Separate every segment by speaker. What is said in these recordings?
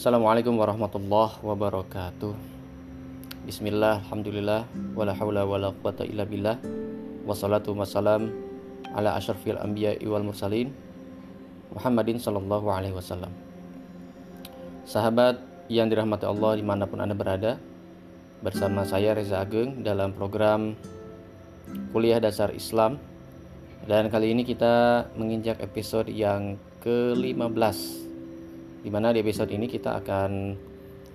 Speaker 1: Assalamualaikum warahmatullahi wabarakatuh. Bismillah, Alhamdulillah Wala hawla wala quwata illa billah. Wassalatu wassalam Ala ashrafil anbiya wal mursalin Muhammadin sallallahu alaihi wasallam. Sahabat yang dirahmati Allah di mana pun anda berada Bersama saya Reza Ageng dalam program Kuliah Dasar Islam. Dan kali ini kita menginjak episode yang ke-15 di mana di episode ini kita akan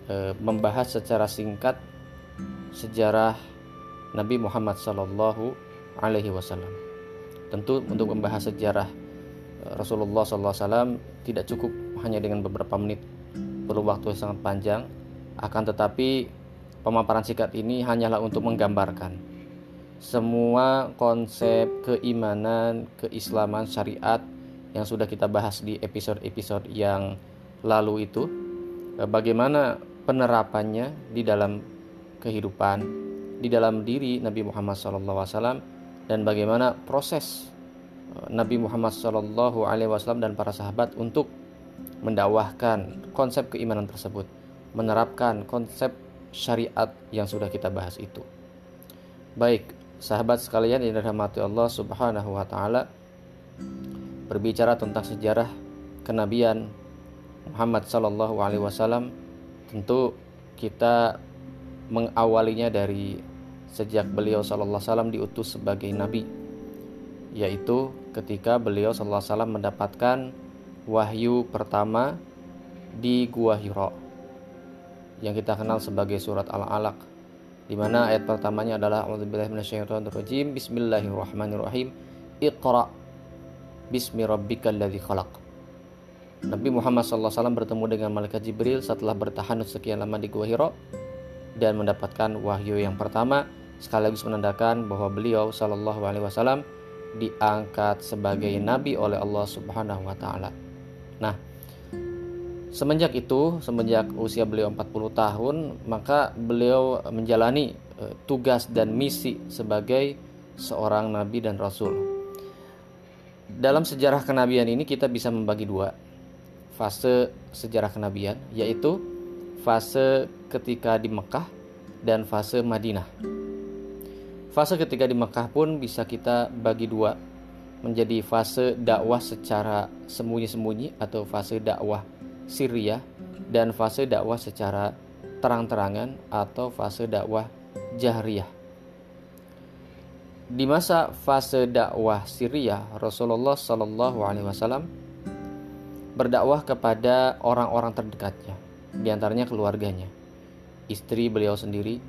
Speaker 1: e, membahas secara singkat sejarah Nabi Muhammad Sallallahu Alaihi Wasallam. Tentu untuk membahas sejarah e, Rasulullah Wasallam tidak cukup hanya dengan beberapa menit, perlu waktu yang sangat panjang. Akan tetapi pemaparan singkat ini hanyalah untuk menggambarkan semua konsep keimanan, keislaman, syariat yang sudah kita bahas di episode-episode yang lalu itu eh, bagaimana penerapannya di dalam kehidupan di dalam diri Nabi Muhammad SAW dan bagaimana proses eh, Nabi Muhammad SAW dan para sahabat untuk mendakwahkan konsep keimanan tersebut, menerapkan konsep syariat yang sudah kita bahas itu. Baik, sahabat sekalian yang dirahmati Allah Subhanahu wa taala berbicara tentang sejarah kenabian Muhammad Sallallahu Alaihi Wasallam tentu kita mengawalinya dari sejak beliau Sallallahu Alaihi Wasallam diutus sebagai nabi yaitu ketika beliau Sallallahu Alaihi Wasallam mendapatkan wahyu pertama di Gua Hira yang kita kenal sebagai surat Al-Alaq di mana ayat pertamanya adalah Bismillahirrahmanirrahim Iqra Bismi rabbikal ladzi khalaq Nabi Muhammad SAW bertemu dengan malaikat Jibril setelah bertahan sekian lama di Gua Hira dan mendapatkan wahyu yang pertama sekaligus menandakan bahwa beliau Wasallam diangkat sebagai nabi oleh Allah Subhanahu Wa Taala. Nah, semenjak itu, semenjak usia beliau 40 tahun, maka beliau menjalani uh, tugas dan misi sebagai seorang nabi dan rasul. Dalam sejarah kenabian ini kita bisa membagi dua fase sejarah kenabian yaitu fase ketika di Mekah dan fase Madinah. Fase ketika di Mekah pun bisa kita bagi dua menjadi fase dakwah secara sembunyi-sembunyi atau fase dakwah Syria dan fase dakwah secara terang-terangan atau fase dakwah jahriyah. Di masa fase dakwah Syria, Rasulullah Shallallahu Alaihi Wasallam berdakwah kepada orang-orang terdekatnya, di antaranya keluarganya. Istri beliau sendiri,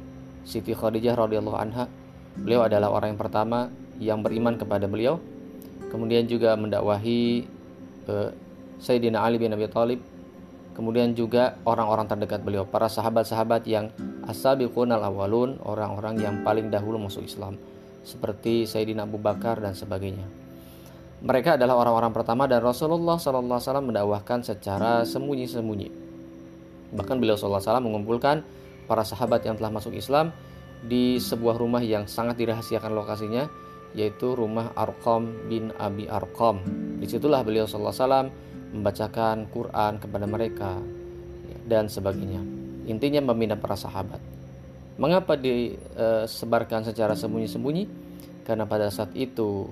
Speaker 1: Siti Khadijah radhiyallahu anha, beliau adalah orang yang pertama yang beriman kepada beliau. Kemudian juga mendakwahi uh, Sayyidina Ali bin Abi Thalib. Kemudian juga orang-orang terdekat beliau, para sahabat-sahabat yang asabiqun al-awwalun, orang-orang yang paling dahulu masuk Islam, seperti Sayyidina Abu Bakar dan sebagainya. Mereka adalah orang-orang pertama dan Rasulullah SAW mendakwahkan secara sembunyi-sembunyi. Bahkan beliau SAW mengumpulkan para sahabat yang telah masuk Islam di sebuah rumah yang sangat dirahasiakan lokasinya, yaitu rumah Arqam bin Abi Arqam. Di situlah beliau SAW membacakan Quran kepada mereka dan sebagainya. Intinya membina para sahabat. Mengapa disebarkan secara sembunyi-sembunyi? Karena pada saat itu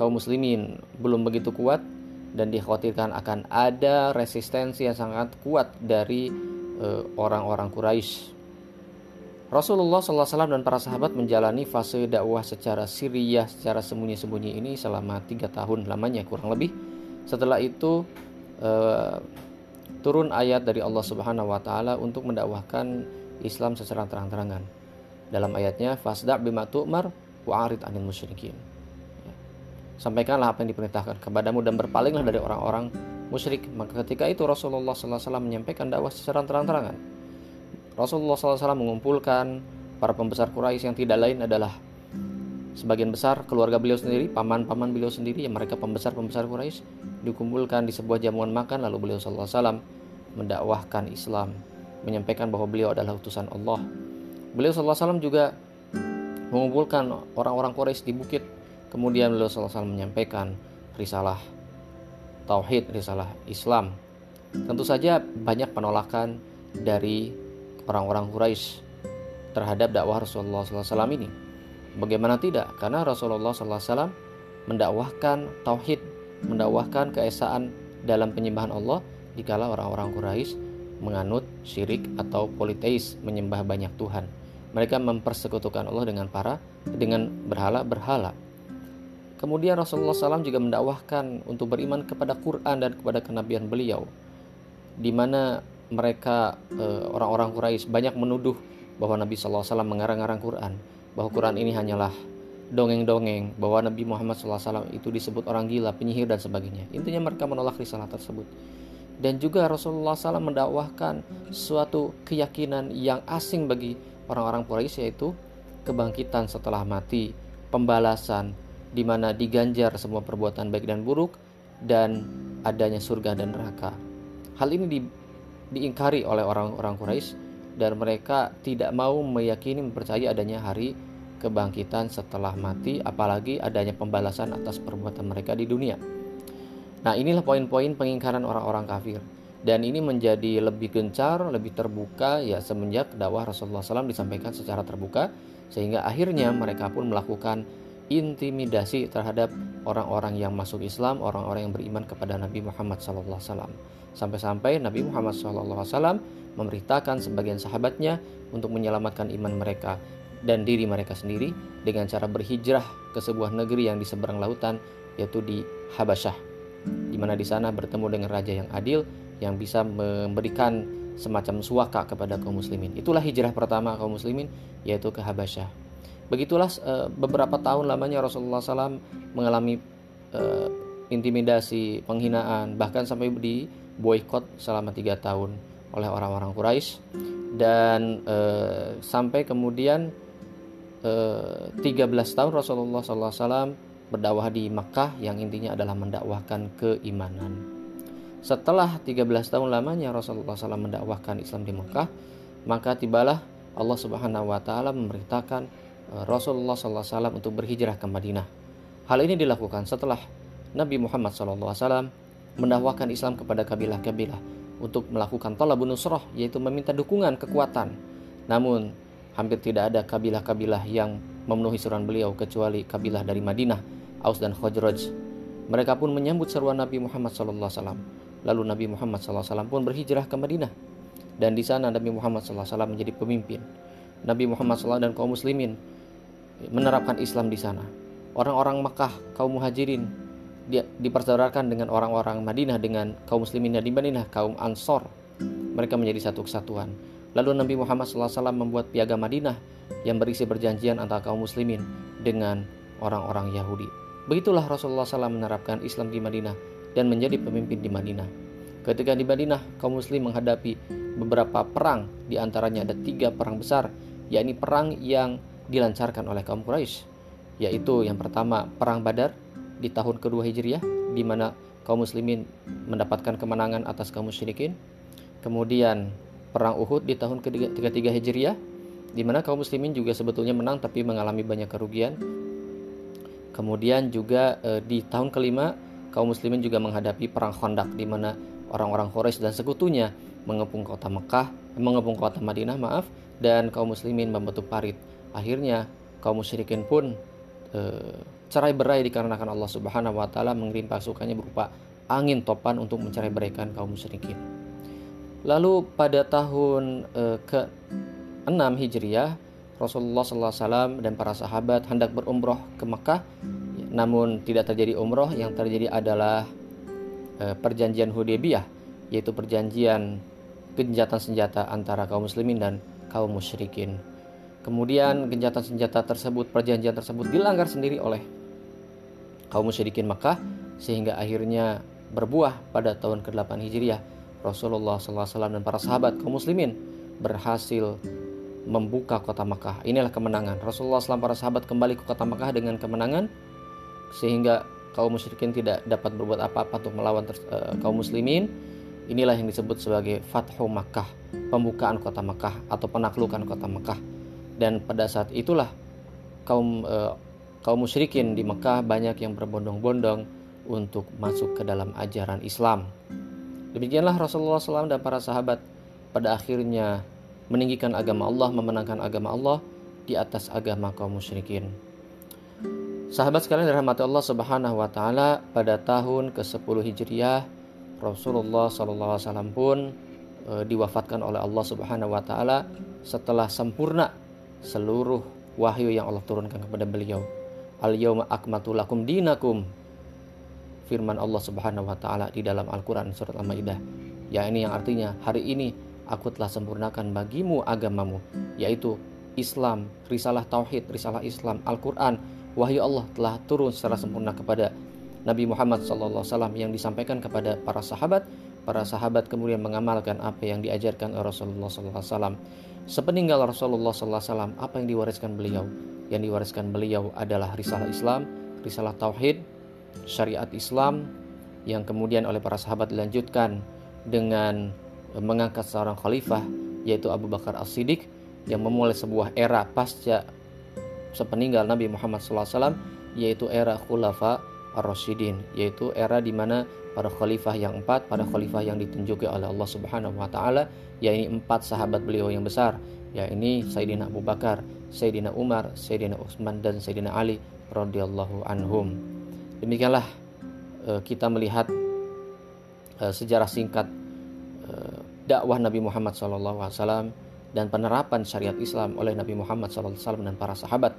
Speaker 1: kaum muslimin belum begitu kuat dan dikhawatirkan akan ada resistensi yang sangat kuat dari eh, orang-orang uh, Quraisy. Rasulullah SAW dan para sahabat menjalani fase dakwah secara siriyah, secara sembunyi-sembunyi ini selama tiga tahun lamanya kurang lebih. Setelah itu uh, turun ayat dari Allah Subhanahu Wa Taala untuk mendakwahkan Islam secara terang-terangan. Dalam ayatnya, fasda bima tu'mar wa'arid anil musyrikin sampaikanlah apa yang diperintahkan kepadamu dan berpalinglah dari orang-orang musyrik. Maka ketika itu Rasulullah SAW menyampaikan dakwah secara terang-terangan. Rasulullah SAW mengumpulkan para pembesar Quraisy yang tidak lain adalah sebagian besar keluarga beliau sendiri, paman-paman beliau sendiri yang mereka pembesar-pembesar Quraisy dikumpulkan di sebuah jamuan makan lalu beliau SAW mendakwahkan Islam, menyampaikan bahwa beliau adalah utusan Allah. Beliau SAW juga mengumpulkan orang-orang Quraisy di bukit Kemudian beliau SAW menyampaikan risalah tauhid, risalah Islam Tentu saja banyak penolakan dari orang-orang Quraisy terhadap dakwah Rasulullah SAW ini. Bagaimana tidak? Karena Rasulullah SAW mendakwahkan tauhid, mendakwahkan keesaan dalam penyembahan Allah dikala orang-orang Quraisy menganut syirik atau politeis, menyembah banyak Tuhan. Mereka mempersekutukan Allah dengan para dengan berhala-berhala. Kemudian Rasulullah SAW juga mendakwahkan untuk beriman kepada Quran dan kepada kenabian beliau di mana mereka eh, orang-orang Quraisy banyak menuduh bahwa Nabi SAW mengarang-arang Quran, bahwa Quran ini hanyalah dongeng-dongeng, bahwa Nabi Muhammad SAW itu disebut orang gila, penyihir dan sebagainya. Intinya mereka menolak risalah tersebut. Dan juga Rasulullah SAW mendakwahkan suatu keyakinan yang asing bagi orang-orang Quraisy yaitu kebangkitan setelah mati, pembalasan di mana diganjar semua perbuatan baik dan buruk dan adanya surga dan neraka. Hal ini di, diingkari oleh orang-orang Quraisy dan mereka tidak mau meyakini mempercayai adanya hari kebangkitan setelah mati apalagi adanya pembalasan atas perbuatan mereka di dunia. Nah, inilah poin-poin pengingkaran orang-orang kafir. Dan ini menjadi lebih gencar, lebih terbuka ya semenjak dakwah Rasulullah SAW disampaikan secara terbuka sehingga akhirnya mereka pun melakukan intimidasi terhadap orang-orang yang masuk Islam, orang-orang yang beriman kepada Nabi Muhammad SAW. Sampai-sampai Nabi Muhammad SAW memerintahkan sebagian sahabatnya untuk menyelamatkan iman mereka dan diri mereka sendiri dengan cara berhijrah ke sebuah negeri yang di seberang lautan yaitu di Habasyah di mana di sana bertemu dengan raja yang adil yang bisa memberikan semacam suaka kepada kaum muslimin. Itulah hijrah pertama kaum muslimin yaitu ke Habasyah. Begitulah uh, beberapa tahun lamanya Rasulullah SAW mengalami uh, intimidasi, penghinaan, bahkan sampai di boykot selama tiga tahun oleh orang-orang Quraisy dan e, sampai kemudian e, eh, 13 tahun Rasulullah SAW berdakwah di Makkah yang intinya adalah mendakwahkan keimanan. Setelah 13 tahun lamanya Rasulullah SAW mendakwahkan Islam di Makkah, maka tibalah Allah Subhanahu wa taala memerintahkan eh, Rasulullah SAW untuk berhijrah ke Madinah. Hal ini dilakukan setelah Nabi Muhammad SAW mendakwahkan Islam kepada kabilah-kabilah untuk melakukan talabun nusrah yaitu meminta dukungan kekuatan. Namun hampir tidak ada kabilah-kabilah yang memenuhi seruan beliau kecuali kabilah dari Madinah, Aus dan Khazraj. Mereka pun menyambut seruan Nabi Muhammad SAW. Lalu Nabi Muhammad SAW pun berhijrah ke Madinah dan di sana Nabi Muhammad SAW menjadi pemimpin. Nabi Muhammad SAW dan kaum muslimin menerapkan Islam di sana. Orang-orang Mekah, kaum muhajirin dipersaudarakan dengan orang-orang Madinah dengan kaum muslimin di Madinah, kaum Ansor. Mereka menjadi satu kesatuan. Lalu Nabi Muhammad SAW membuat piagam Madinah yang berisi perjanjian antara kaum muslimin dengan orang-orang Yahudi. Begitulah Rasulullah SAW menerapkan Islam di Madinah dan menjadi pemimpin di Madinah. Ketika di Madinah, kaum muslim menghadapi beberapa perang, di antaranya ada tiga perang besar, yakni perang yang dilancarkan oleh kaum Quraisy, yaitu yang pertama perang Badar, di tahun kedua Hijriah di mana kaum muslimin mendapatkan kemenangan atas kaum musyrikin. Kemudian perang Uhud di tahun ketiga Hijriah di mana kaum muslimin juga sebetulnya menang tapi mengalami banyak kerugian. Kemudian juga e, di tahun kelima kaum muslimin juga menghadapi perang Khandaq di mana orang-orang Quraisy dan sekutunya mengepung kota Mekah, mengepung kota Madinah, maaf, dan kaum muslimin membentuk parit. Akhirnya kaum musyrikin pun e, cerai berai dikarenakan Allah Subhanahu wa taala mengirim pasukannya berupa angin topan untuk mencerai beraikan kaum musyrikin. Lalu pada tahun e, ke-6 Hijriah, Rasulullah SAW dan para sahabat hendak berumroh ke Mekah, namun tidak terjadi umroh. Yang terjadi adalah e, perjanjian Hudaybiyah, yaitu perjanjian gencatan senjata antara kaum muslimin dan kaum musyrikin. Kemudian gencatan senjata tersebut, perjanjian tersebut dilanggar sendiri oleh kaum musyrikin Makkah sehingga akhirnya berbuah pada tahun ke-8 Hijriah Rasulullah SAW dan para sahabat kaum muslimin berhasil membuka kota Makkah. Inilah kemenangan. Rasulullah SAW para sahabat kembali ke kota Makkah dengan kemenangan sehingga kaum musyrikin tidak dapat berbuat apa-apa untuk melawan uh, kaum muslimin. Inilah yang disebut sebagai Fathu Makkah, pembukaan kota Makkah atau penaklukan kota Makkah. Dan pada saat itulah kaum uh, kaum musyrikin di Mekah banyak yang berbondong-bondong untuk masuk ke dalam ajaran Islam. Demikianlah Rasulullah SAW dan para sahabat pada akhirnya meninggikan agama Allah, memenangkan agama Allah di atas agama kaum musyrikin. Sahabat sekalian dirahmati Allah Subhanahu wa taala, pada tahun ke-10 Hijriah Rasulullah SAW pun e, diwafatkan oleh Allah Subhanahu wa taala setelah sempurna seluruh wahyu yang Allah turunkan kepada beliau. Al yauma akmatu lakum dinakum. Firman Allah Subhanahu wa taala di dalam Al-Qur'an surat Al-Maidah. Ya ini yang artinya hari ini aku telah sempurnakan bagimu agamamu yaitu Islam, risalah tauhid, risalah Islam, Al-Qur'an wahyu Allah telah turun secara sempurna kepada Nabi Muhammad SAW yang disampaikan kepada para sahabat. Para sahabat kemudian mengamalkan apa yang diajarkan Rasulullah SAW. Sepeninggal Rasulullah SAW, apa yang diwariskan beliau? Yang diwariskan beliau adalah risalah Islam, risalah Tauhid, syariat Islam, yang kemudian oleh para sahabat dilanjutkan dengan mengangkat seorang khalifah, yaitu Abu Bakar As-Siddiq, yang memulai sebuah era pasca sepeninggal Nabi Muhammad SAW yaitu era khulafa ar-rasyidin yaitu era di mana para khalifah yang empat para khalifah yang ditunjuki oleh Allah Subhanahu wa taala yakni empat sahabat beliau yang besar yakni Sayyidina Abu Bakar, Sayyidina Umar, Sayyidina Utsman dan Sayyidina Ali radhiyallahu anhum. Demikianlah uh, kita melihat uh, sejarah singkat uh, dakwah Nabi Muhammad SAW dan penerapan syariat Islam oleh Nabi Muhammad SAW dan para sahabat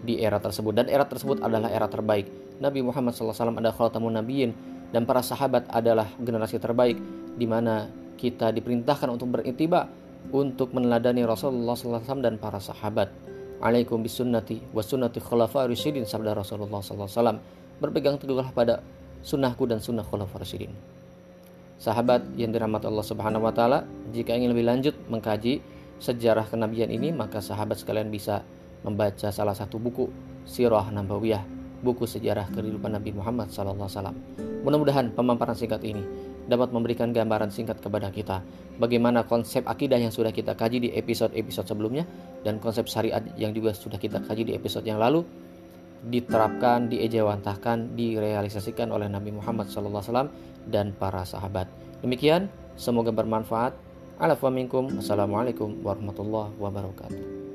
Speaker 1: di era tersebut dan era tersebut adalah era terbaik Nabi Muhammad SAW adalah khatamun nabiyin dan para sahabat adalah generasi terbaik di mana kita diperintahkan untuk beritiba untuk meneladani Rasulullah SAW dan para sahabat. Alaikum bisunnati wa sunnati khulafa rasyidin sabda Rasulullah SAW. Berpegang teguhlah pada sunnahku dan sunnah khulafa rasyidin. Sahabat yang dirahmati Allah Subhanahu wa taala, jika ingin lebih lanjut mengkaji sejarah kenabian ini, maka sahabat sekalian bisa membaca salah satu buku Sirah Nabawiyah, buku sejarah kehidupan Nabi Muhammad SAW. Mudah-mudahan pemaparan singkat ini dapat memberikan gambaran singkat kepada kita bagaimana konsep akidah yang sudah kita kaji di episode-episode sebelumnya dan konsep syariat yang juga sudah kita kaji di episode yang lalu diterapkan, diejawantahkan, direalisasikan oleh Nabi Muhammad SAW dan para sahabat. Demikian, semoga bermanfaat. Assalamualaikum warahmatullahi wabarakatuh.